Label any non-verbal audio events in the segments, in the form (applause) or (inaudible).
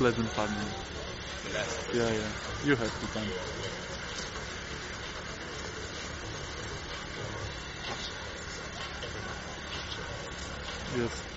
pleasant. Yes. Yeah, yeah. You have to come. Yes.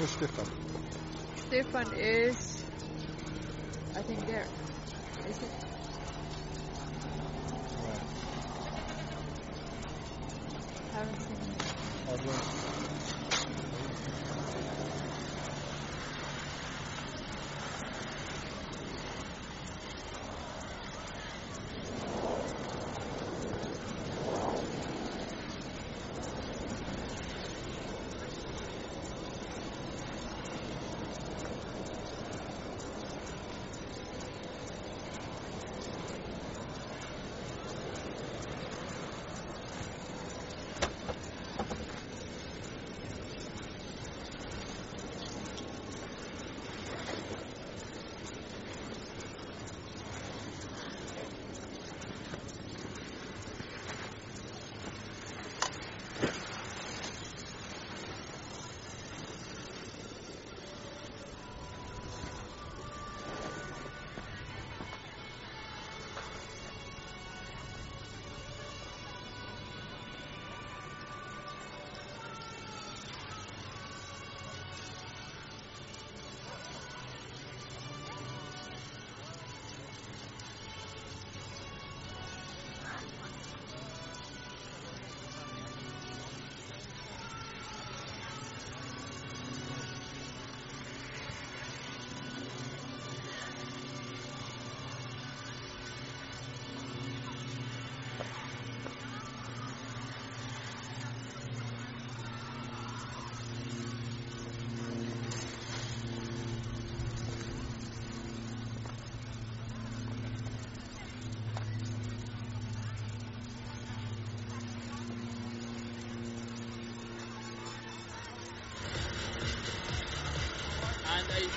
Where's Stefan? Stefan is, I think there. Is it? Right. Haven't seen him.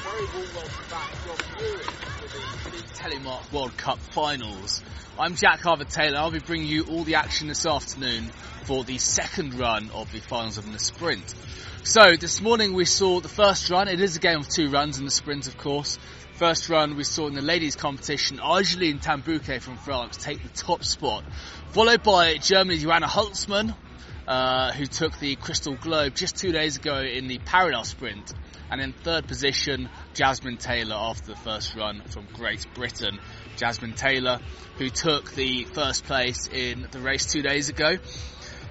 Very warm welcome back Ewan for the Telemark World Cup finals. I'm Jack Harvard Taylor. I'll be bringing you all the action this afternoon for the second run of the finals of the sprint. So this morning we saw the first run. It is a game of two runs in the sprint, of course. First run we saw in the ladies' competition, Argeline Tan-Bouquet from France take the top spot, followed by Germany's Johanna Holzmann, uh, who took the Crystal Globe just two days ago in the parallel sprint. And in third position, Jasmine Taylor after the first run from Great Britain. Jasmine Taylor, who took the first place in the race two days ago.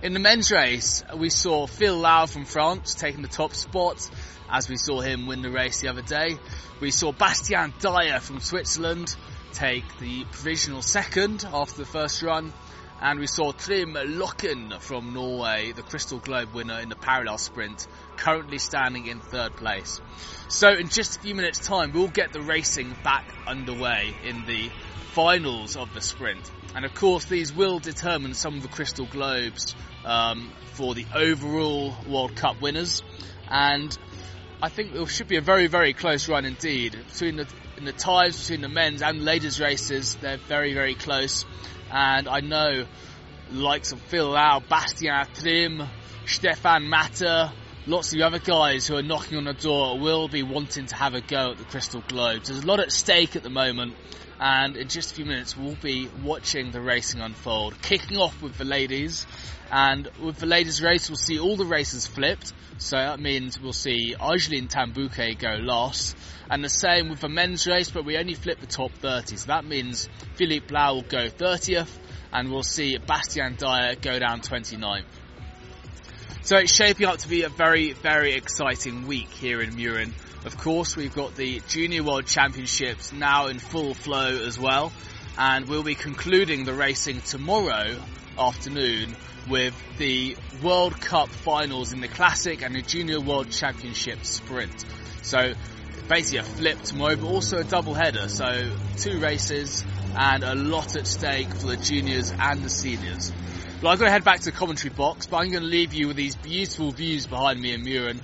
In the men's race, we saw Phil Lau from France taking the top spot, as we saw him win the race the other day. We saw Bastien Dayer from Switzerland take the provisional second after the first run. And we saw Trym Løken from Norway, the Crystal Globe winner in the parallel sprint, currently standing in third place. So in just a few minutes time, we'll get the racing back underway in the finals of the sprint. And of course, these will determine some of the Crystal Globes um, for the overall World Cup winners. And I think it should be a very, very close run indeed. Between the, in the ties between the men's and ladies races, they're very, very close. And I know likes of Phil Lau, Bastien Trym, Stefan Matter, lots of the other guys who are knocking on the door will be wanting to have a go at the Crystal Globes. There's a lot at stake at the moment, and in just a few minutes we'll be watching the racing unfold. Kicking off with the ladies, and with the ladies race we'll see all the races flipped, so that means we'll see Argeline Tan-Bouquet go last, and the same with the men's race, but we only flip the top 30, so that means Philippe Lau will go 30th, and we'll see Bastien Dayer go down 29th. So it's shaping up to be a very, very exciting week here in Mürren. Of course, we've got the Junior World Championships now in full flow as well, and we'll be concluding the racing tomorrow afternoon with the World Cup finals in the Classic and the Junior World Championship Sprint. So basically a flip tomorrow, but also a double header. So two races and a lot at stake for the juniors and the seniors. Well, I've got to head back to the commentary box, but I'm going to leave you with these beautiful views behind me in Mürren.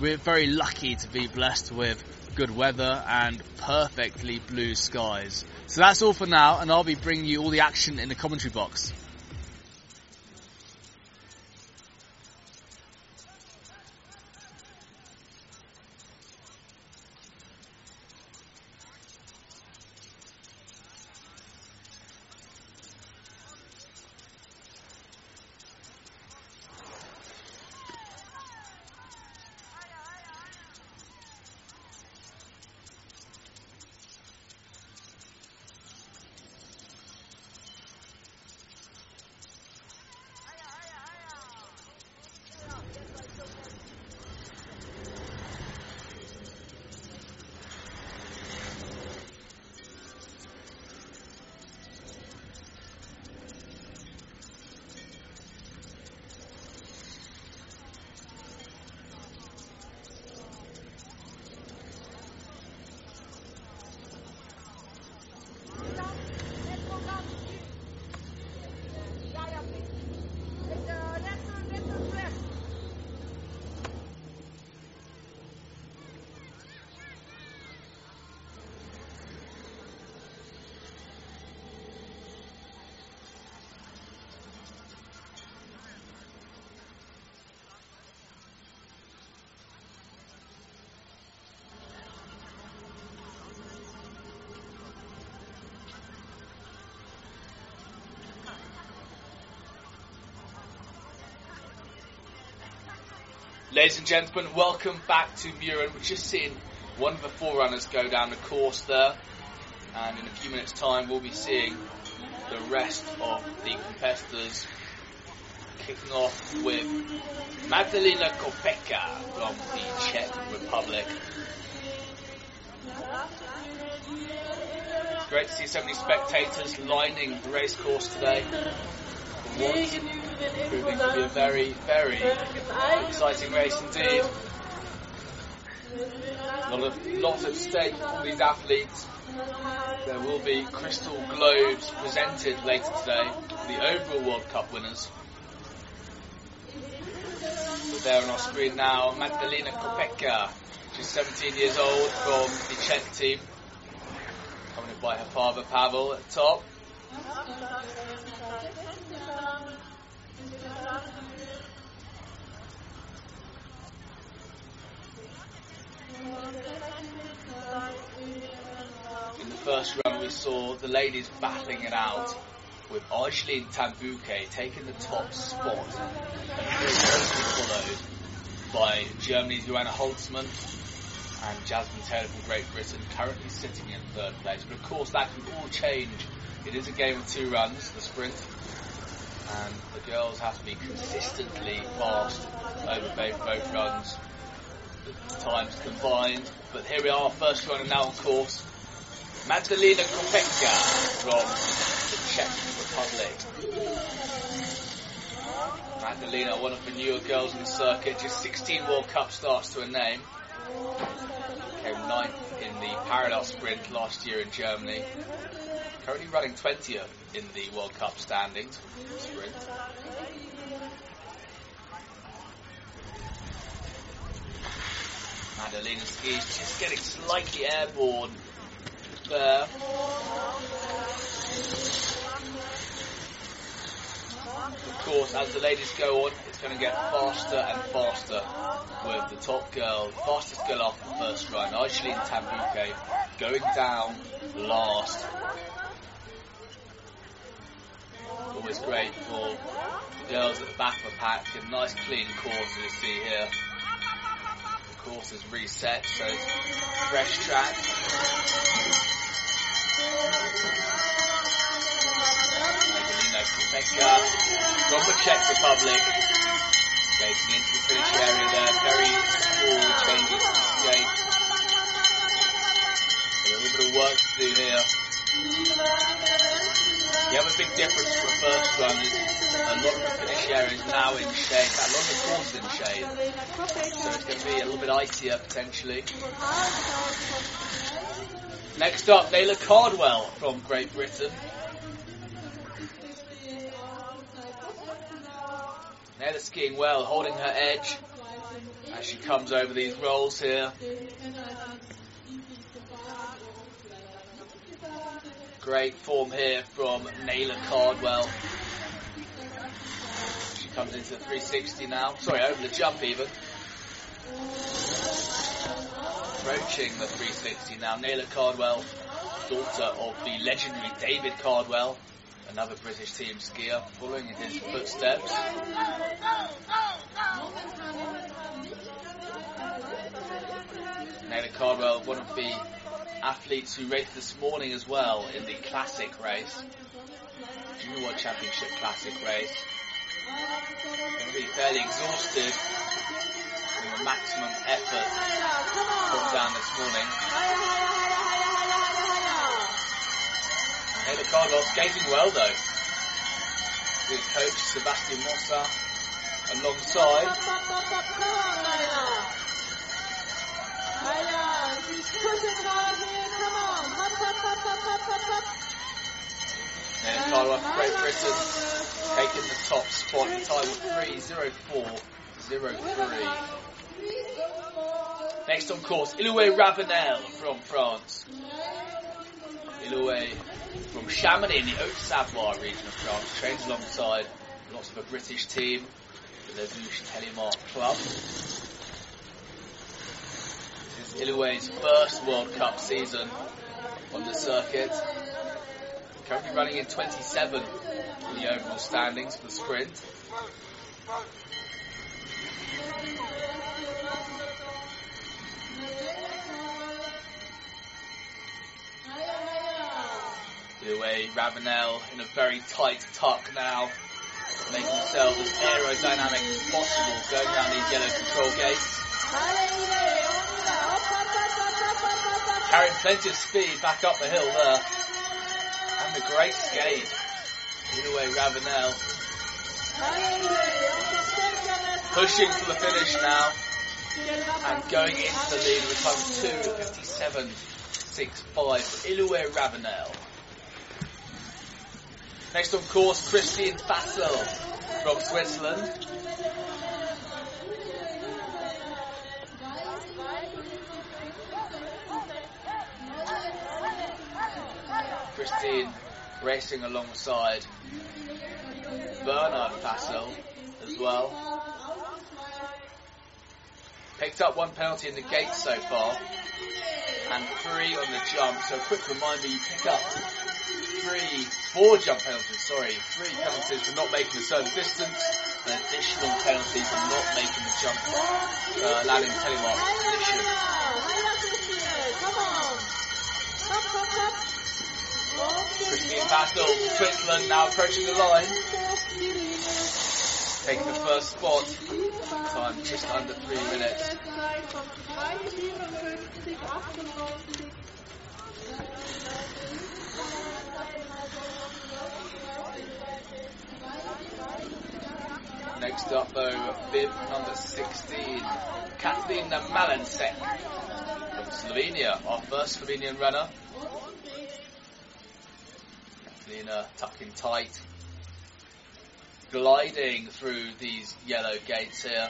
We're very lucky to be blessed with good weather and perfectly blue skies. So that's all for now, and I'll be bringing you all the action in the commentary box. Ladies and gentlemen, welcome back to Mürren. We've just seen one of the forerunners go down the course there, and in a few minutes' time, we'll be seeing the rest of the competitors kicking off with Magdalena Kopecka from the Czech Republic. It's great to see so many spectators lining the racecourse today. Proving to be a very, very exciting race indeed. A lot, of, at stake for these athletes. There will be crystal globes presented later today for the overall World Cup winners. But there on our screen now, Magdalena Kopecka. She's 17 years old from the Czech team. accompanied by her father Pavel at the top. In the first run, we saw the ladies battling it out with Argeline Tan-Bouquet taking the top spot and followed by Germany's Joanna Holzmann and Jasmine Taylor from Great Britain currently sitting in third place. But of course that can all change. It is a game of two runs, the sprint, and the girls have to be consistently fast over both runs. Times combined. But here we are, first run and now on course. Magdalena Kopecka from the Czech Republic. Magdalena, one of the newer girls in the circuit, just 16 World Cup starts to her name. Came ninth in the parallel sprint last year in Germany. Currently running 20th in the World Cup standings sprint. Magdalena skis just getting slightly airborne there. Of course, as the ladies go on, it's going to get faster and faster with the top girl, fastest girl off the first run, Argeline Tan-Bouquet, going down last. Always great for the girls at the back of the pack, nice clean course as you see here. Course is reset, so fresh track. Magdalena Kopecka from the Czech Republic. Skating into the finish area there. Very small changes to the. A little bit of work to do here. The other big difference from the first run is a lot of the finish area is now in shade. A lot of the in shade. So it's going to be a little bit icier potentially. Next up, Layla Cardwell from Great Britain. Layla skiing well, holding her edge as she comes over these rolls here. Great form here from Naylor Cardwell. She comes into the 360 now. Sorry, over the jump even. Approaching the 360 now. Naylor Cardwell, daughter of the legendary David Cardwell, another British team skier, following in his footsteps. Naylor Cardwell, one of the athletes who raced this morning as well in the classic race. Junior World Championship classic race. Going to be fairly exhausted from the maximum effort put down this morning. Taylor Cardwell skating well though. With coach Sebastian Mossa alongside. And Cardwell from Great Britain taking the top spot, time of 3.04.03. Next on course, Iloué Ravenel from France. Iloué from Chamonix in the Haute-Savoie region of France, trains alongside lots of a British team, the Les Houches Telemark Club. Iloué's first World Cup season on the circuit. Currently running in 27 in the overall standings for the sprint. Iloué Ravenel in a very tight tuck now, making himself as aerodynamic as possible going down these yellow control gates. Carrying plenty of speed back up the hill there. And a great skate. Iloué Ravenel. Pushing for the finish now. And going into the lead with time 2.57.65 for Iloué Ravenel. Next on course, Christine Fassel from Switzerland. Christine racing alongside Bernard Fassel as well. Picked up one penalty in the gate so far, and three on the jump. So a quick reminder, you pick up three, four jump penalties, sorry, three penalties for not making a certain distance, an additional penalty for not making the jump, uh, landing telemark position. Christine Battle, Switzerland now approaching the line. Taking the first spot. Time just under three minutes. Next up though, bib number 16, Kathleen Malensek from Slovenia, our first Slovenian runner. Kathleen tucking tight, gliding through these yellow gates here.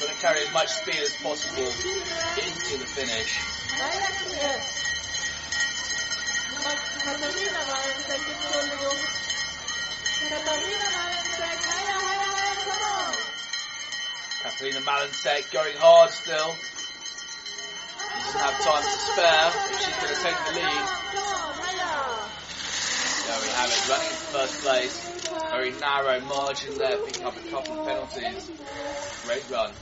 Going to carry as much speed as possible into the finish. Katarina Malensek going hard still. She Doesn't have time to spare, but she's going to take the lead. There we have it, running into first place. Very narrow margin there, picking up a couple of penalties. Great run.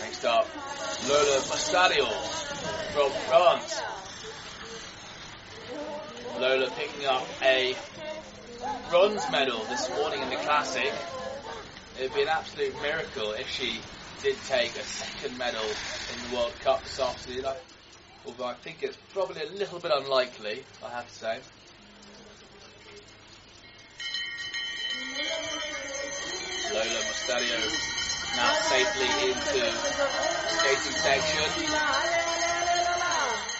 Next up, Lola Mustadio from France. Lola picking up a bronze medal this morning in the Classic. It'd be an absolute miracle if she did take a second medal in the World Cup this afternoon. Although I think it's probably a little bit unlikely, I have to say. Lola Mustadio now safely into skating section.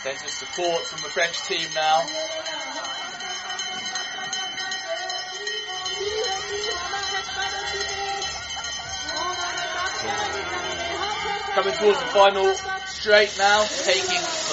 Of support from the French team now. Coming towards the final straight now, taking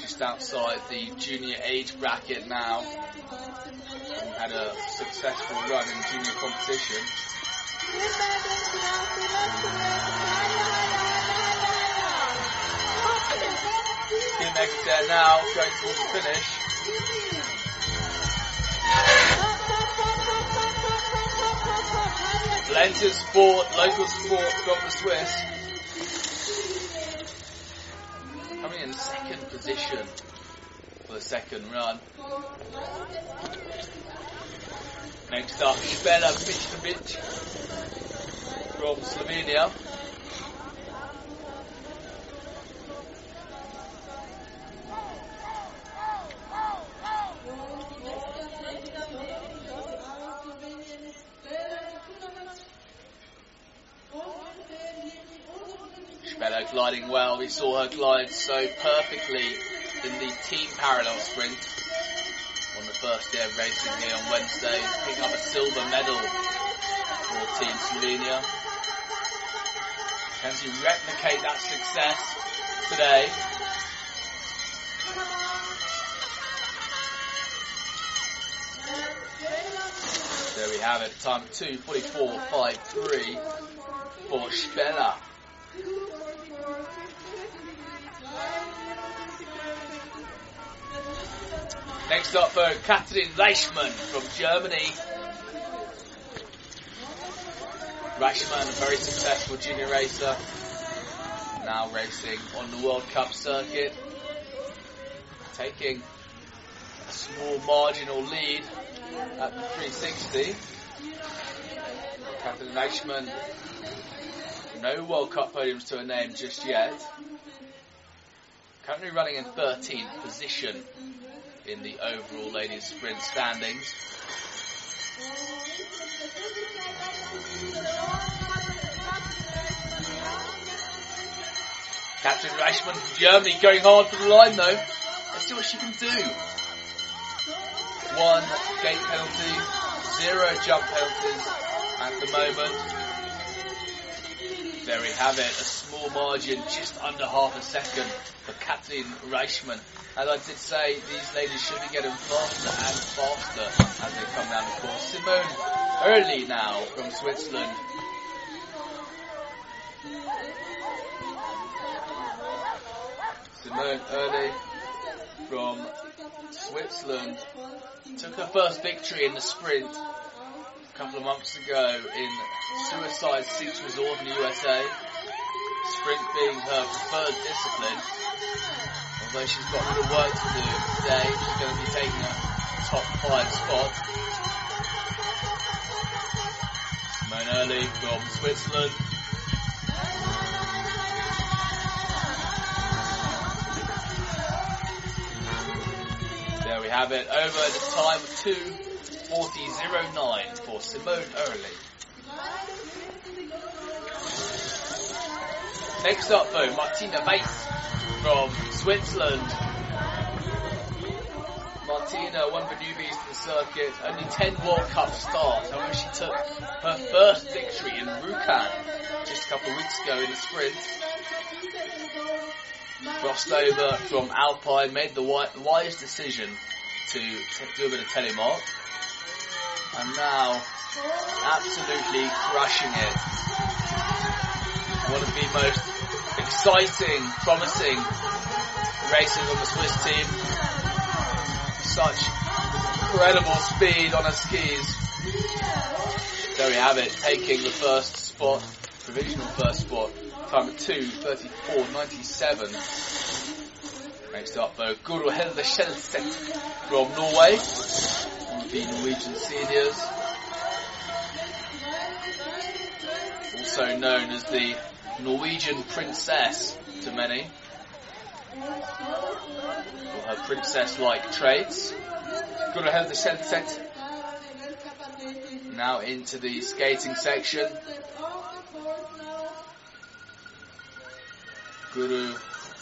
Just outside the junior age bracket now. And had a successful run in junior competition. Kim Egerter now going towards the finish. Of support, local support from the Swiss. Position for the second run. Next up, Spela Mitrovic from Slovenia. We saw her glide so perfectly in the team parallel sprint on the first day of racing here on Wednesday, picking up a silver medal for Team Slovenia. Can she replicate that success today? There we have it, time 2.44.53 for Spela. Next up for Katrin Reichmann from Germany. Reichmann, a very successful junior racer, now racing on the World Cup circuit, taking a small marginal lead at the 360. Katrin Reichmann, no World Cup podiums to her name just yet. Currently running in 13th position in the overall ladies sprint standings. Katrin Reichmann from Germany going hard for the line though. Let's see what she can do. One gate penalty, zero jump penalties at the moment. There we have it, a small margin, just under half a second for Katrin Reichmann. As I did say, these ladies should be getting faster and faster as they come down the course. Simone Oehrli now from Switzerland. Simone Oehrli from Switzerland took her first victory in the sprint a couple of months ago in Suicide Six Resort in the USA. Sprint being her preferred discipline. Although she's got a little work to do today, she's going to be taking a top five spot. Simone Oehrli from Switzerland. There we have it. Over the time of 2.40.09 for Simone Oehrli. Next up though, Martina Weiss from Switzerland. Martina, one of the newbies to the circuit, only 10 World Cup starts. However, she took her first victory in Rjukan just a couple of weeks ago in the sprint. Crossed over from Alpine, made the wise decision to do a bit of telemark. And now, absolutely crushing it. One of the most exciting, promising races on the Swiss team. Such incredible speed on her skis. There we have it, taking the first spot, provisional first spot, time at 2.34.97. Next up though, Guru Helde from Norway, the Norwegian seniors. Also known as the Norwegian Princess to many. For her princess-like traits. Guru Helde Skjelset now into the skating section. Guru,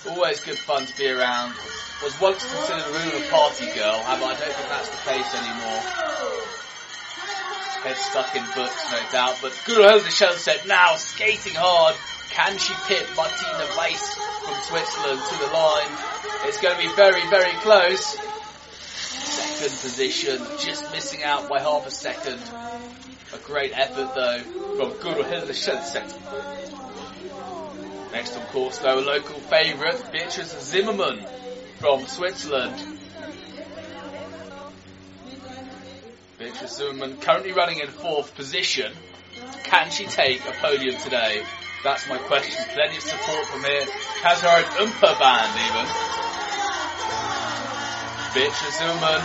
always good fun to be around. Was once considered a real party girl, however I don't think that's the case anymore. Head stuck in books, no doubt, but Guru Hilda Skjelset now skating hard. Can she pit Martina Weiss from Switzerland to the line? It's going to be very, very close. Second position, just missing out by half a second. A great effort though from Guru Hilda Skjelset. Next of course though, local favourite, Beatrice Zimmermann from Switzerland. Beatrice Zimmermann currently running in fourth position. Can she take a podium today? That's my question. Plenty of support from here. Has her own Umpa band even. Beatrice Zimmermann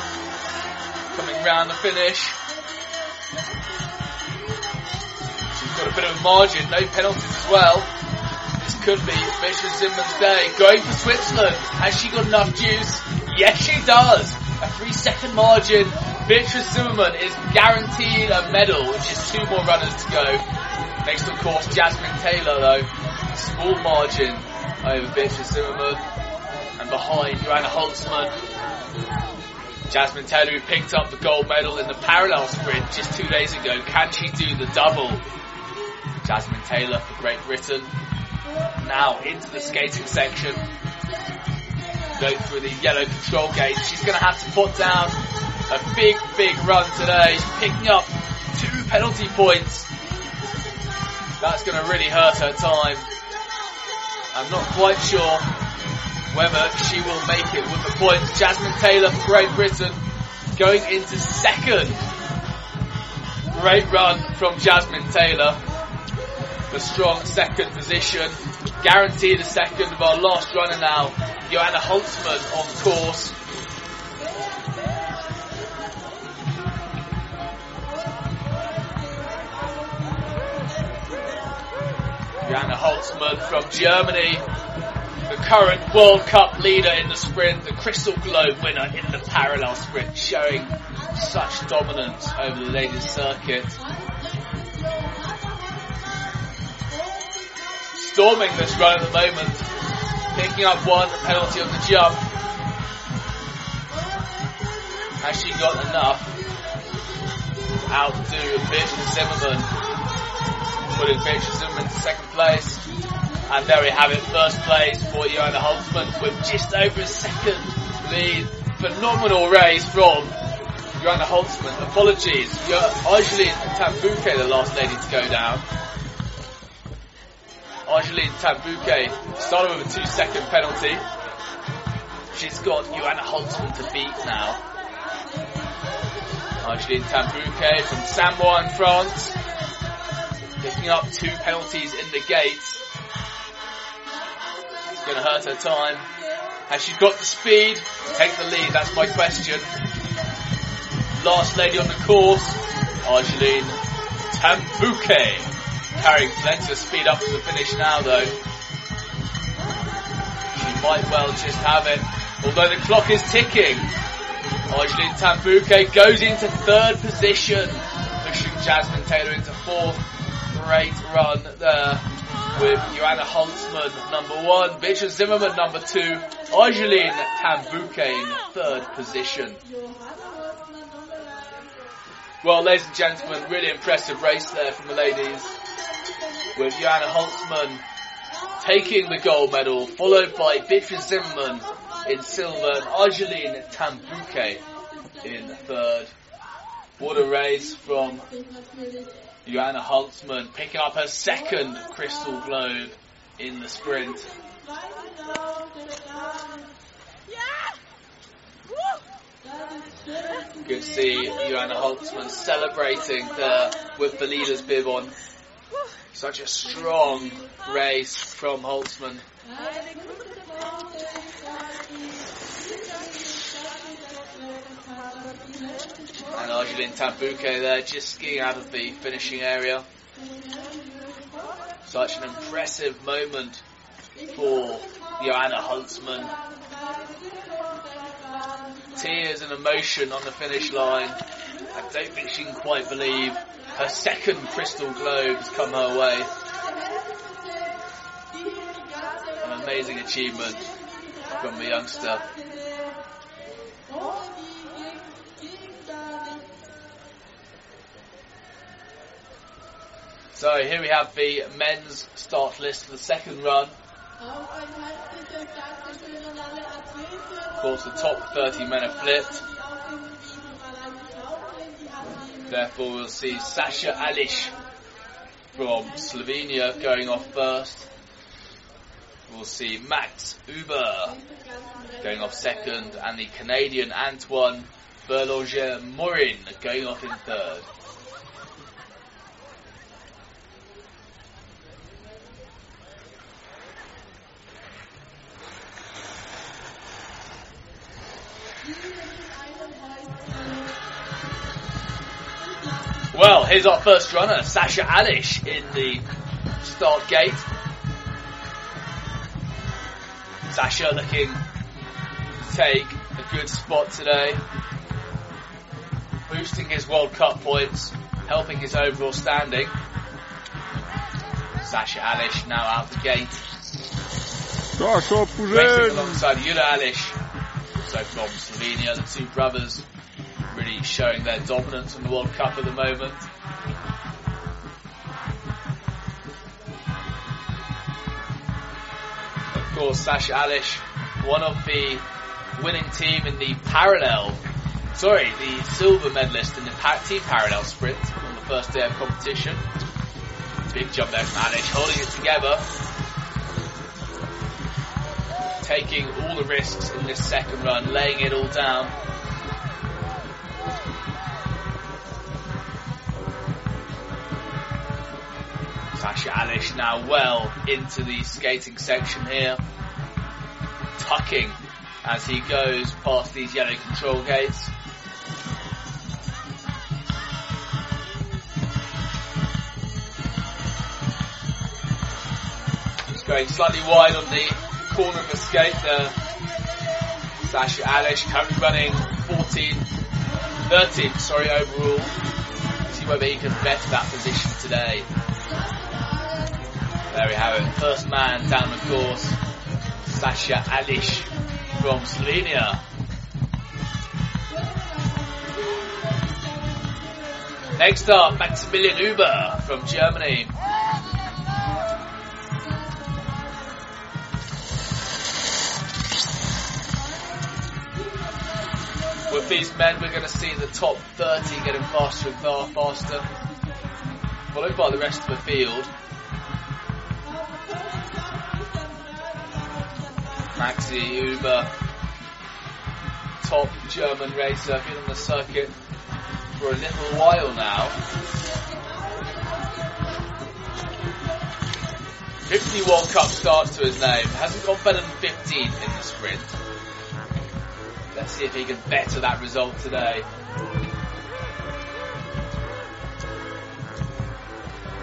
coming round the finish. She's got a bit of a margin, no penalties as well. Could be Beatrice Zimmermann's day. Going for Switzerland. Has she got enough juice? Yes, she does. A three second margin. Beatrice Zimmermann is guaranteed a medal, which is two more runners to go. Next, of course, Jasmine Taylor, though. Small margin over Beatrice Zimmermann. And behind, Joanna Holzmann. Jasmine Taylor, who picked up the gold medal in the parallel sprint just two days ago. Can she do the double? Jasmine Taylor for Great Britain. Now into the skating section. Go through the yellow control gate. She's going to have to put down a big, big run today. She's picking up two penalty points. That's going to really hurt her time. I'm not quite sure whether she will make it with the points. Jasmine Taylor for Great Britain going into second. Great run from Jasmine Taylor. The strong second position. Guaranteed a second of our last runner now. Joanna Holzmann on course. Joanna Holzmann from Germany. The current World Cup leader in the sprint, the Crystal Globe winner in the parallel sprint, showing such dominance over the ladies circuit. Storming this run at the moment, picking up one penalty on the jump. Has she got enough Out to outdo Beatrice Zimmermann? Putting Beatrice Zimmermann to second place. And there we have it, first place for Joanna Holzmann with just over a second lead. Phenomenal race from Joanna Holzmann. Apologies, Argeline Tan-Bouquet, the last lady to go down. Argeline Tan-Bouquet started with a two second penalty. She's got Joanna Holzmann to beat now. Argeline Tan-Bouquet from Samoa in France, picking up two penalties in the gates. It's going to hurt her time. Has she got the speed take the lead? That's my question. Last lady on the course, Argeline Tan-Bouquet. Carrying plenty of speed up to the finish now though. She might well just have it. Although the clock is ticking. Argeline Tan-Bouquet goes into third position, pushing Jasmine Taylor into fourth. Great run there with Joanna Holzmann number one, Beatrice Zimmermann number two, Argeline Tan-Bouquet in third position. Well, ladies and gentlemen, really impressive race there from the ladies with Joanna Holzmann taking the gold medal, followed by Beatrice Zimmermann in silver and Argeline Tan-Bouquet in third. What a race from Joanna Holzmann picking up her second Crystal Globe in the sprint. Good to see Joanna Holzmann celebrating there with the leader's bib on. Such a strong race from Holzmann. And Argeline Tan-Bouquet there just skiing out of the finishing area. Such an impressive moment for Joanna Holzmann. Tears and emotion on the finish line. I don't think she can quite believe her second Crystal Globe has come her way. An amazing achievement from the youngster. So here we have the men's start list for the second run. Of course, the top 30 men are flipped. Therefore, we'll see Sasha Alish from Slovenia going off first. We'll see Max Uber going off second, and the Canadian Antoine Berlonger Morin going off in third. Well, here's our first runner, Sasha Alish in the start gate. Sasha looking to take a good spot today, boosting his World Cup points, helping his overall standing. Sasha Alish now out the gate. Sasha Racing alongside Yura Alish, also from Slovenia, the two brothers really showing their dominance in the World Cup at the moment. Of course, Sasha Alish, one of the winning team in the parallel, sorry, the silver medalist in the team parallel sprint on the first day of competition. Big jump there from Alish, holding it together. Taking all the risks in this second run, laying it all down. Sasha Alish now well into the skating section here, tucking as he goes past these yellow control gates. He's going slightly wide on the corner of escape there. Sasha Alish currently running 14, 13, sorry, overall. See whether he can better that position today. There we have it. First man down the course. Sasha Alish from Slovenia. Next up, Maximilian Uber from Germany. With these men, we're going to see the top 30 getting faster and faster, followed by the rest of the field. Maxi Uber, top German racer, been on the circuit for a little while now. 50 World Cup starts to his name. Hasn't gone better than 15 in the sprint. Let's see if he can better that result today.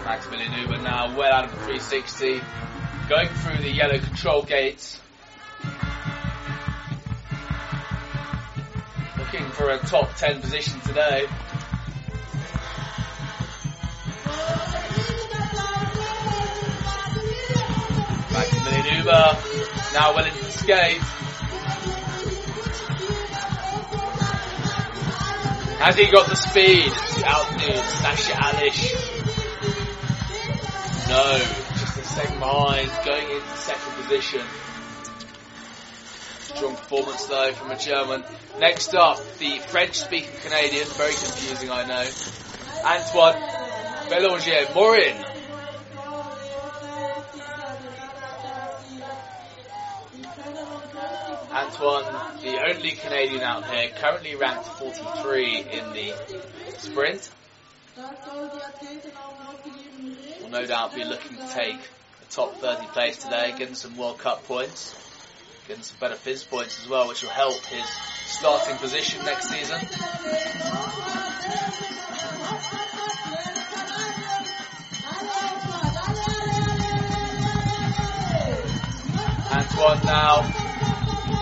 Maximilian Uber now well out of the 360. Going through the yellow control gates. Looking for a top 10 position today. Maximilian Uber now well into the skate. Has he got the speed to outdo Sasha Alish? No, just a second behind, going into second position. Strong performance though from a German. Next up, the French speaking Canadian, very confusing I know. Antoine Belanger Morin. Antoine, the only Canadian out here, currently ranked 43 in the sprint. Will no doubt be looking to take a top 30 place today, getting some World Cup points, getting some better FIS points as well, which will help his starting position next season. Antoine now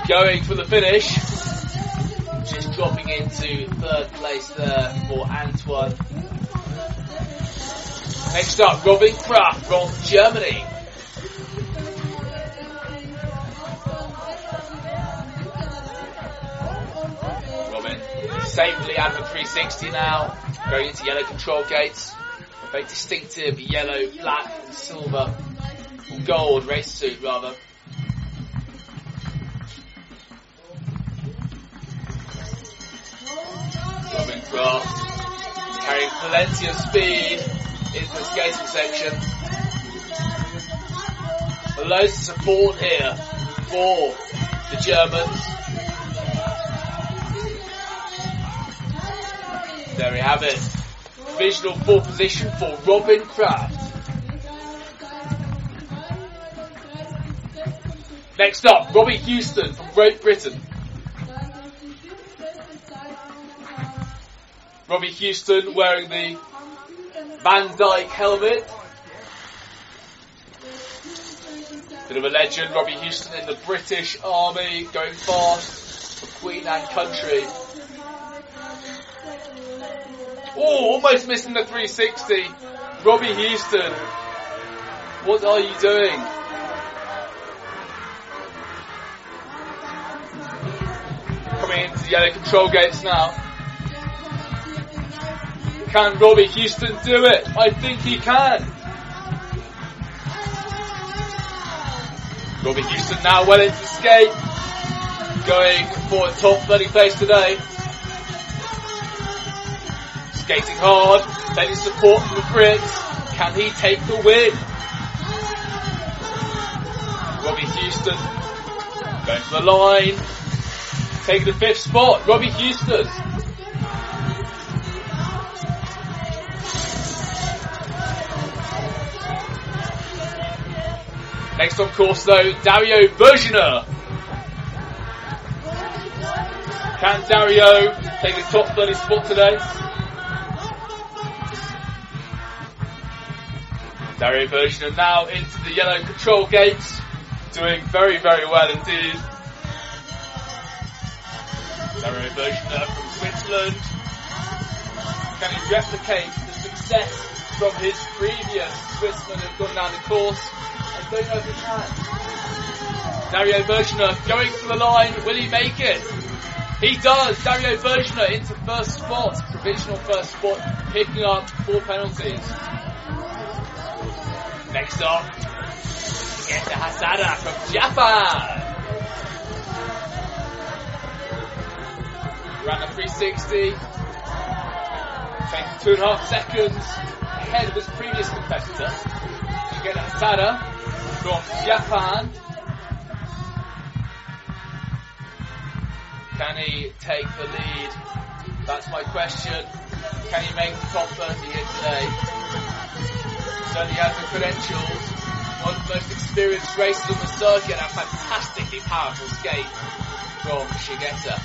going for the finish. Just dropping into third place there for Antoine. Next up, Robin Kraft from Germany. Safely out of the 360 now, going into yellow control gates. A very distinctive yellow, black and silver, gold race suit rather. Robin Kraft carrying plenty of speed into the skating section. Loads of support here for the Germans. There we have it. Provisional fourth position for Robin Kraft. Next up, Robbie Houston from Great Britain. Robbie Houston wearing the Van Dyke helmet. Bit of a legend, Robbie Houston in the British Army, going fast for Queen and country. Oh, almost missing the 360. Robbie Houston, what are you doing? Coming into the yellow control gates now. Can Robbie Houston do it? I think he can. Robbie Houston now well into skate. Going for a top 30 place today. Skating hard, of support from the Brits. Can he take the win? Robbie Houston going for the line. Taking the fifth spot. Robbie Houston. Next on course though, Dario Bergner. Can Dario take the top 30 spot today? Dario Bergner now into the yellow control gates. Doing very, very well indeed. Dario Bergner from Switzerland. Can he replicate the success from his previous Swissmen who've gone down the course? I don't know if he can. Dario Bergner going for the line. Will he make it? He does. Dario Bergner into first spot. Provisional first spot. Picking up four penalties. Next up, Geta Hasada from Japan. Ran a 360. Taking two and a half seconds ahead of his previous competitor. Shigeta Hasada from Japan. Can he take the lead? That's my question. Can he make the top 30 here today? Certainly has the credentials. One of the most experienced racers on the circuit. and A fantastically powerful skate from Shigeta.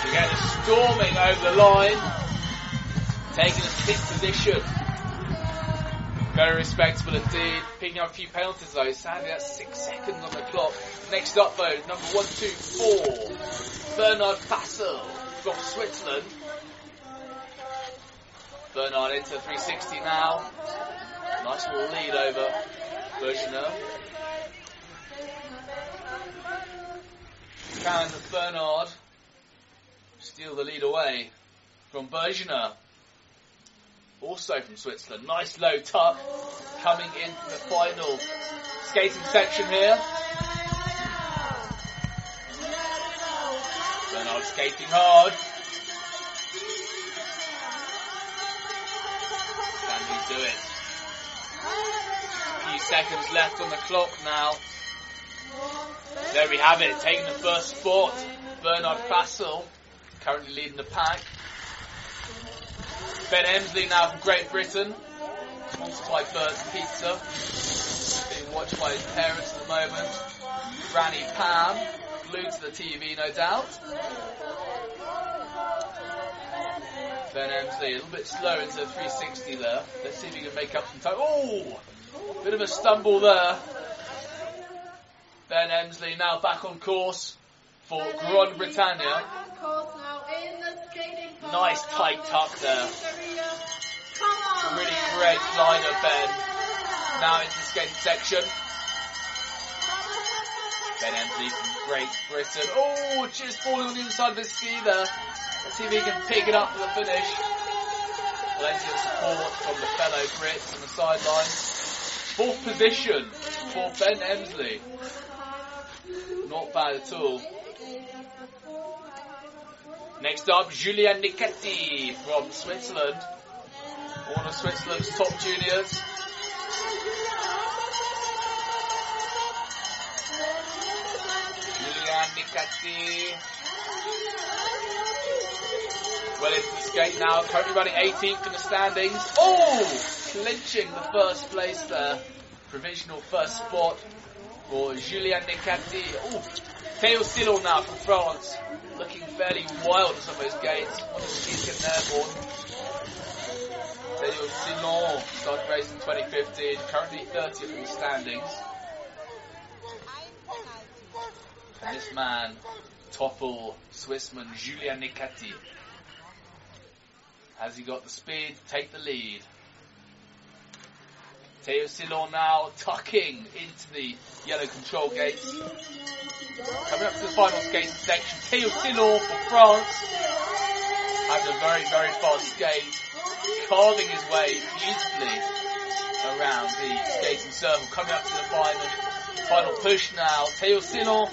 Shigeta storming over the line. Taking a sixth position. Very respectable indeed. Picking up a few penalties though. Sadly, that's six seconds on the clock. Next up though, number one, two, four. Bernard Fassel from Switzerland. Bernard into 360 now. Nice little lead over Bergner. Can Bernard steal the lead away from Bergner? Also from Switzerland. Nice low tuck coming into the final skating section here. Bernard skating hard. A few seconds left on the clock now. There we have it, taking the first spot. Bernard Fassel currently leading the pack. Ben Emsley now from Great Britain, sponsored by Burt's Pizza, being watched by his parents at the moment. Granny Pam, glued to the TV no doubt. Ben Emsley a little bit slow into 360 there. Let's see if he can make up some time. Oh! Bit of a stumble there. Ben Emsley now back on course for Grand Britannia. Nice tight tuck there. Really great glider, Ben. Now into the skating section. (laughs) Ben Emsley from Great Britain. Oh, just falling on the inside of his ski there. Let's see if he can pick it up for the finish. Plenty of support from the fellow Brits on the sideline. Fourth position for Ben Emsley. Not bad at all. Next up, Julien Nicetti from Switzerland. One of Switzerland's top juniors. Julien Nicetti. Well into the skate now, currently running 18th in the standings. Oh! Clinching the first place there. Provisional first spot for Julien Nicetti. Oh! Theo Sillon now from France. Looking fairly wild at some of those gates. One of the skis getting airborne. Theo Sillon started racing in 2015, currently 30th in the standings. And this man topple Swissman Julien Nicetti. Has he got the speed to take the lead? Sillon now tucking into the yellow control gates. Coming up to the final skating section, Theo Sillon for France. Having a very, very fast skate. Carving his way beautifully around the skating circle. Coming up to the final, final push now. Sillon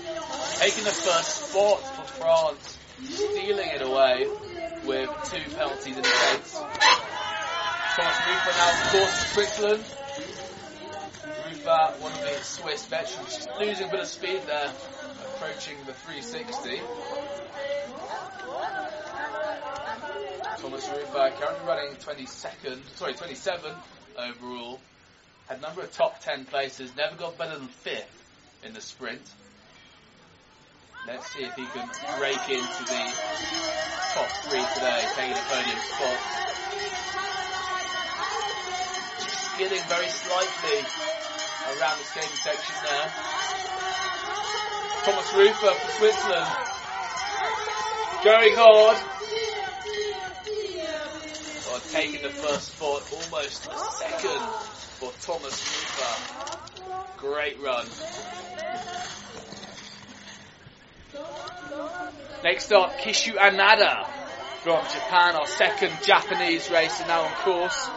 taking the first spot for France. Stealing it away with two penalties in the gates. Thomas Rufer now for Switzerland. Rufer, one of the Swiss veterans, just losing a bit of speed there, approaching the 360. Thomas Rufer currently running 22nd, sorry, 27 overall. Had a number of top 10 places, never got better than 5th in the sprint. Let's see if he can break into the top three today, taking a podium spot. skidding very slightly around the skating section there. Thomas Rufer for Switzerland. Going hard. Oh, taking the first spot, almost a second for Thomas Rufer. Great run. Next up, Kishu Anada from Japan, our second Japanese racer now on course.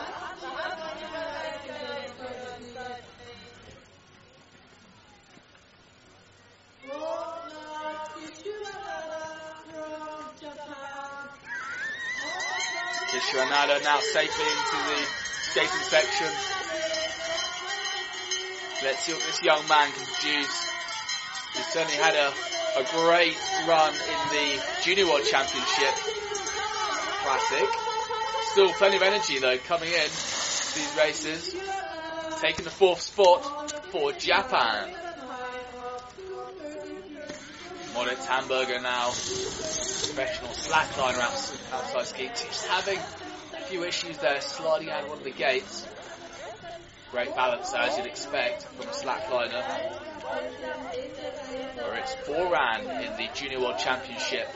Kishu Anada now safely into the skating section. Let's see what this young man can produce. He certainly had a, a great run in the Junior World Championship Classic. Still plenty of energy though coming in these races. Taking the fourth spot for Japan. Moritz Hamburger now, professional slackliner outs- outside skiing. Just having a few issues there, sliding out one of the gates. Great balance there, as you'd expect from a slackliner. Moritz Boran in the Junior World Championship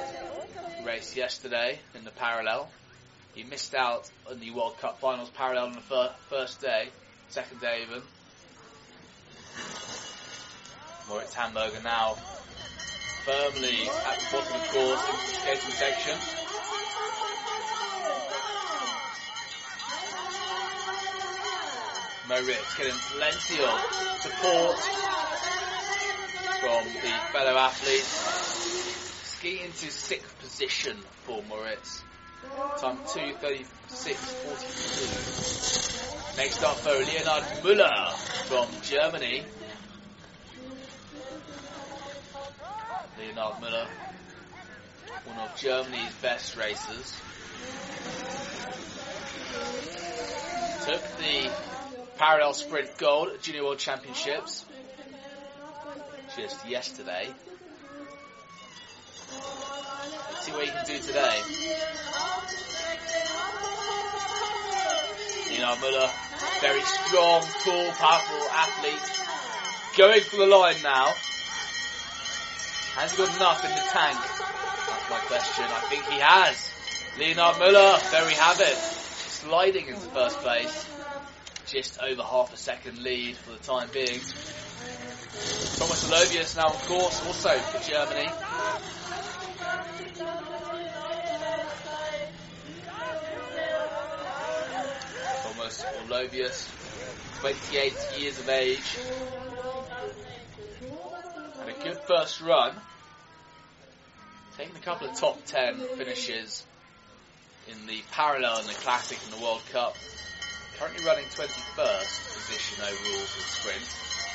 race yesterday in the parallel. He missed out on the World Cup Finals parallel on the fir- first day, second day even. Moritz Hamburger now firmly at the bottom of the course in the skating section. Moritz getting plenty of support from the fellow athletes. Ski into sixth position for Moritz. Time 2.36.42. Next up though, Leonard Müller from Germany. Leonard Müller, one of Germany's best racers. Took the parallel sprint gold at Junior World Championships just yesterday. Let's see what he can do today. Leonard Müller, very strong, tall, powerful athlete. Going for the line now. Has he got enough in the tank? That's my question. I think he has. Leonard Müller, there we have it. Sliding into first place. Just over half a second lead for the time being. Thomas Olovius now on course also for Germany. Thomas Olovius, 28 years of age. Had a good first run. Taking a couple of top 10 finishes in the parallel and the classic and the World Cup. Currently running 21st position overall for the sprint.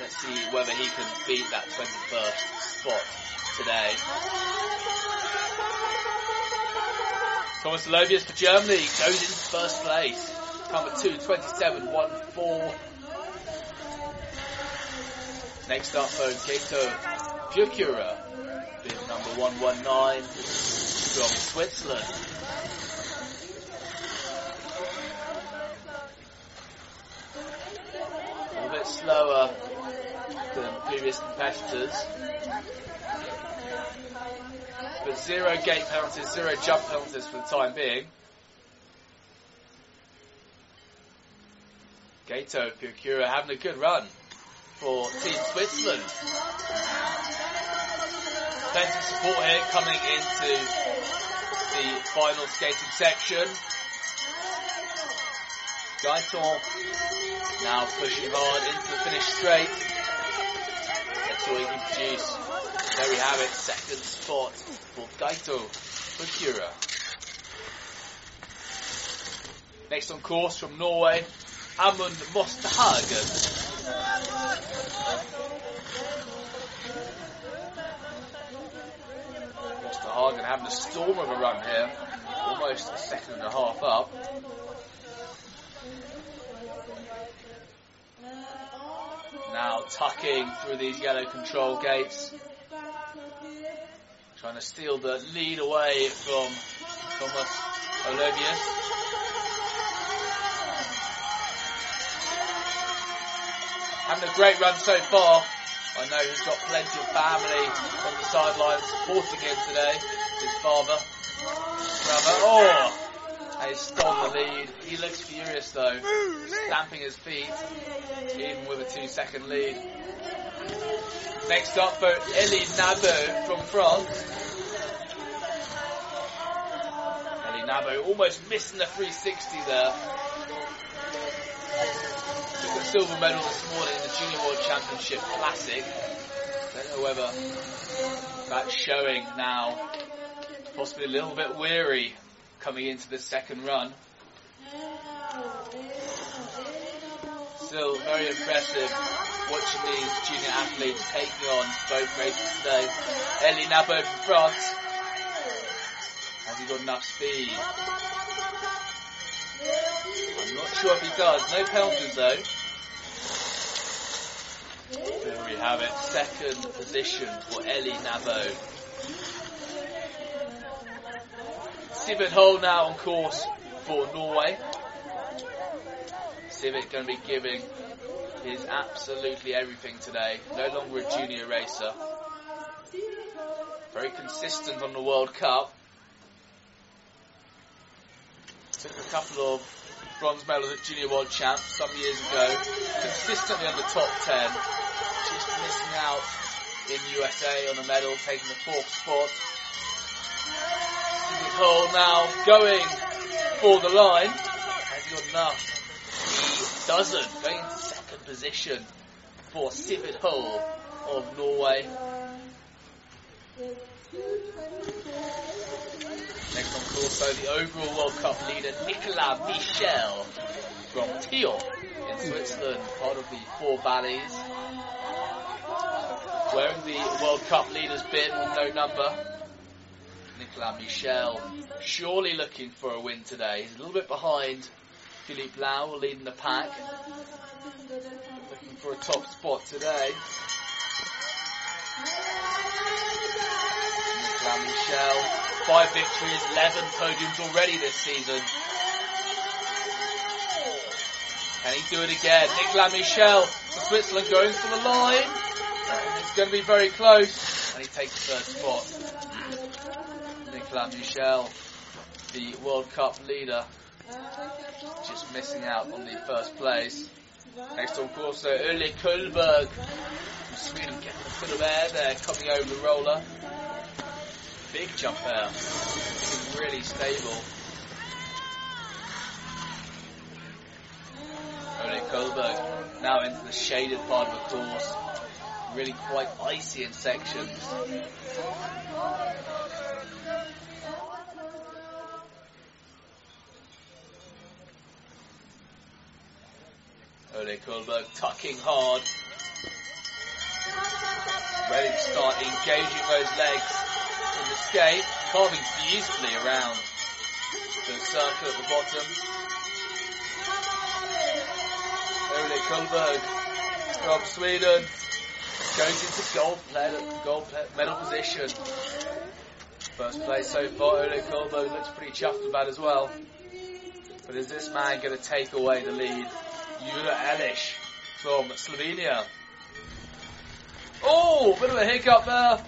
Let's see whether he can beat that 21st spot today. Thomas Lovius for Germany goes into first place. Number 2, 27, 1, 4. Next up for Gato Pukura, bid number 119 from Switzerland. A little bit slower than previous competitors. But zero gate penalties, zero jump penalties for the time being. Gato Pukura having a good run for Team Switzerland. Plenty of support here coming into the final skating section. Gaiton now pushing hard into the finish straight. That's all he can produce. There we have it, second spot for Gaito Fukura. Next on course from Norway, Amund Mosterhagen. Mosterhagen having a storm of a run here, almost a second and a half up. now tucking through these yellow control gates. Trying to steal the lead away from Thomas Olivier. having a great run so far. I know he's got plenty of family on the sidelines supporting him today. His father, brother. Oh, and he's the lead. He looks furious though, stamping his feet, even with a two second lead. Next up for Elie Nabo from France. Elie Nabo almost missing the 360 there. A silver medal this morning in the Junior World Championship Classic. Whether that's showing now. Possibly a little bit weary coming into the second run. Still very impressive watching these junior athletes taking on both races today. Elie Nabo from France. Has he got enough speed? I'm not sure if he does. No penalties though. There we have it. Second position for Elie Nabo. Sivert Hull now on course for Norway. Sivert going to be giving his absolutely everything today. No longer a junior racer. Very consistent on the World Cup. Took a couple of bronze medals at Junior World Champs some years ago. Consistently on the top 10. Just missing out in USA on a medal, taking the fourth spot. Now going for the line. He got enough? He doesn't. Going second position for Sivert Hull of Norway. Next on course, the overall World Cup leader, Nicolas Michel from Thiel in Switzerland, part of the Four Valleys. Wearing the World Cup leader's bib, no number. Nicolas Michel surely looking for a win today. He's a little bit behind Philippe Lau leading the pack. Looking for a top spot today. Nicolas Michel, five victories, 11 podiums already this season. Can he do it again? Nicolas Michel for Switzerland going for the line. It's going to be very close. And he takes the spot. Nicolas Michel, the World Cup leader, just missing out on the first place. Next on course, though, Ole Kullberg from Sweden getting a bit of air there, coming over the roller. Big jump there. Really stable. Ole Kullberg now into the shaded part of the course. Really quite icy in sections. Ole Kullberg tucking hard. Ready to start engaging those legs in the skate, carving beautifully around the circle at the bottom. Ole Kullberg from Sweden goes into gold, gold medal position. First place so far, Ole Kullberg looks pretty chuffed about as well. But is this man going to take away the lead? Jura Elish from Slovenia. Oh, bit of a hiccup there.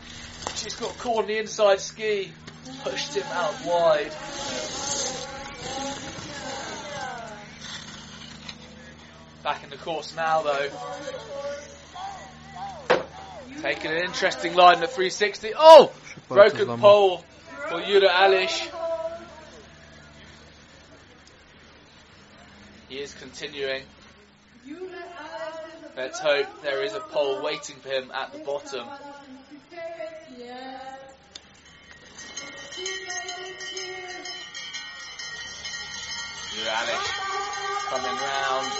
She's got caught on the inside ski, pushed him out wide. Back in the course now though. Taking an interesting line at 360. Oh! Broken pole for Jura Alish. He is continuing. Let's hope there is a pole waiting for him at the bottom. Juranic coming round.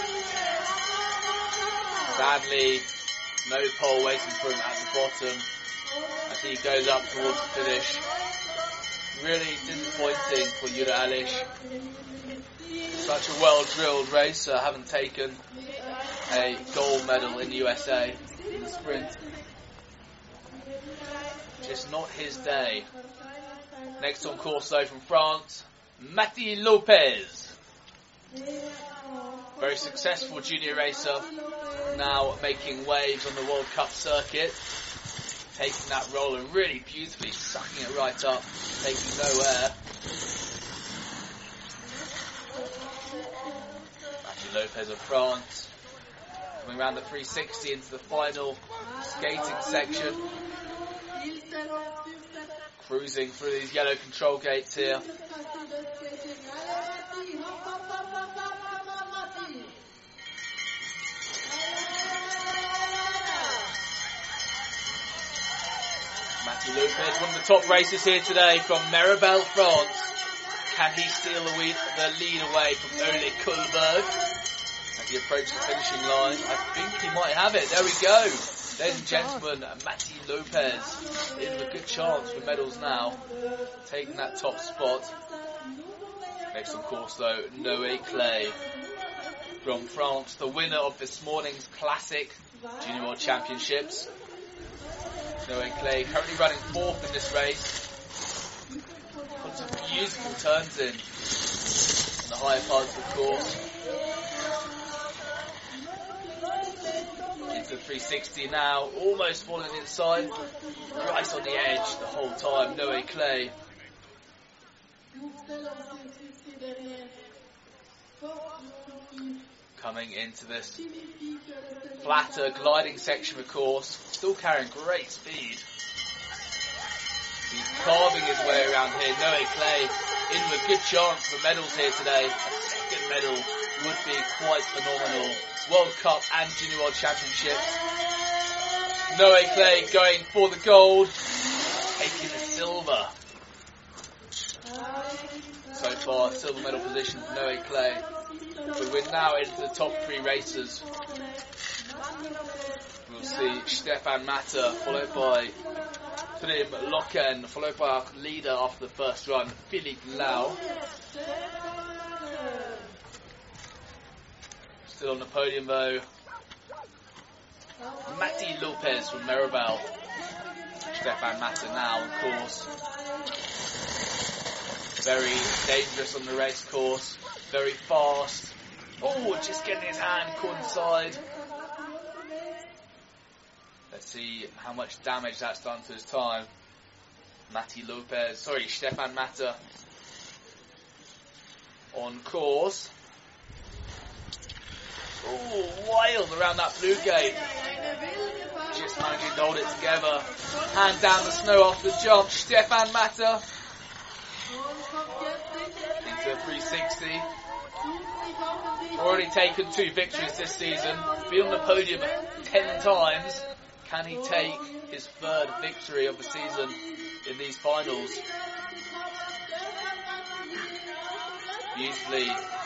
Sadly, no pole waiting for him at the bottom as he goes up towards the finish. Really disappointing for Jura Alish. Such a well drilled racer, haven't taken a gold medal in USA in the sprint. Just not his day. Next on course though from France, Mathieu Lopez. Very successful junior racer now making waves on the World Cup circuit, taking that roller really beautifully, sucking it right up, taking no air. Lopez of France coming around the 360 into the final skating section. Cruising through these yellow control gates here. Matthew Lopez, one of the top racers here today from Meribel, France. Can he steal the lead, the lead away from Ole Kullberg as he approaches the finishing line? I think he might have it. There we go. Ladies and oh gentlemen, Matthew Lopez in with a good chance for medals now, taking that top spot. Next, of course, though, Noé Claye from France, the winner of this morning's classic Junior World Championships. Noé Claye currently running fourth in this race. Put some beautiful turns in in the higher parts of the course. The 360 now, almost falling inside, right on the edge the whole time. Noé Claye. Coming into this flatter gliding section of course, still carrying great speed. He's carving his way around here. Noé Claye in with a good chance for medals here today. A second medal would be quite phenomenal. World Cup and Junior World Championships. Noé Claye going for the gold, taking the silver. So far, silver medal position for Noé Claye. But we're now into the top three racers. We'll see Stefan Matter, followed by Trym Løken, followed by our leader after the first run, Philippe Lau. Still on the podium though, Matti Lopez from Meribel. Stefan Matter now, of course. Very dangerous on the race course, very fast. Oh, just getting his hand caught inside. Let's see how much damage that's done to his time. Matti Lopez, sorry, Stefan Matter on course. Oh, wild around that blue gate. Just managing to hold it together. Hand down the snow off the jump. Stefan Matter into a 360. Already taken two victories this season. Been on the podium ten times. Can he take his third victory of the season in these finals? Beautifully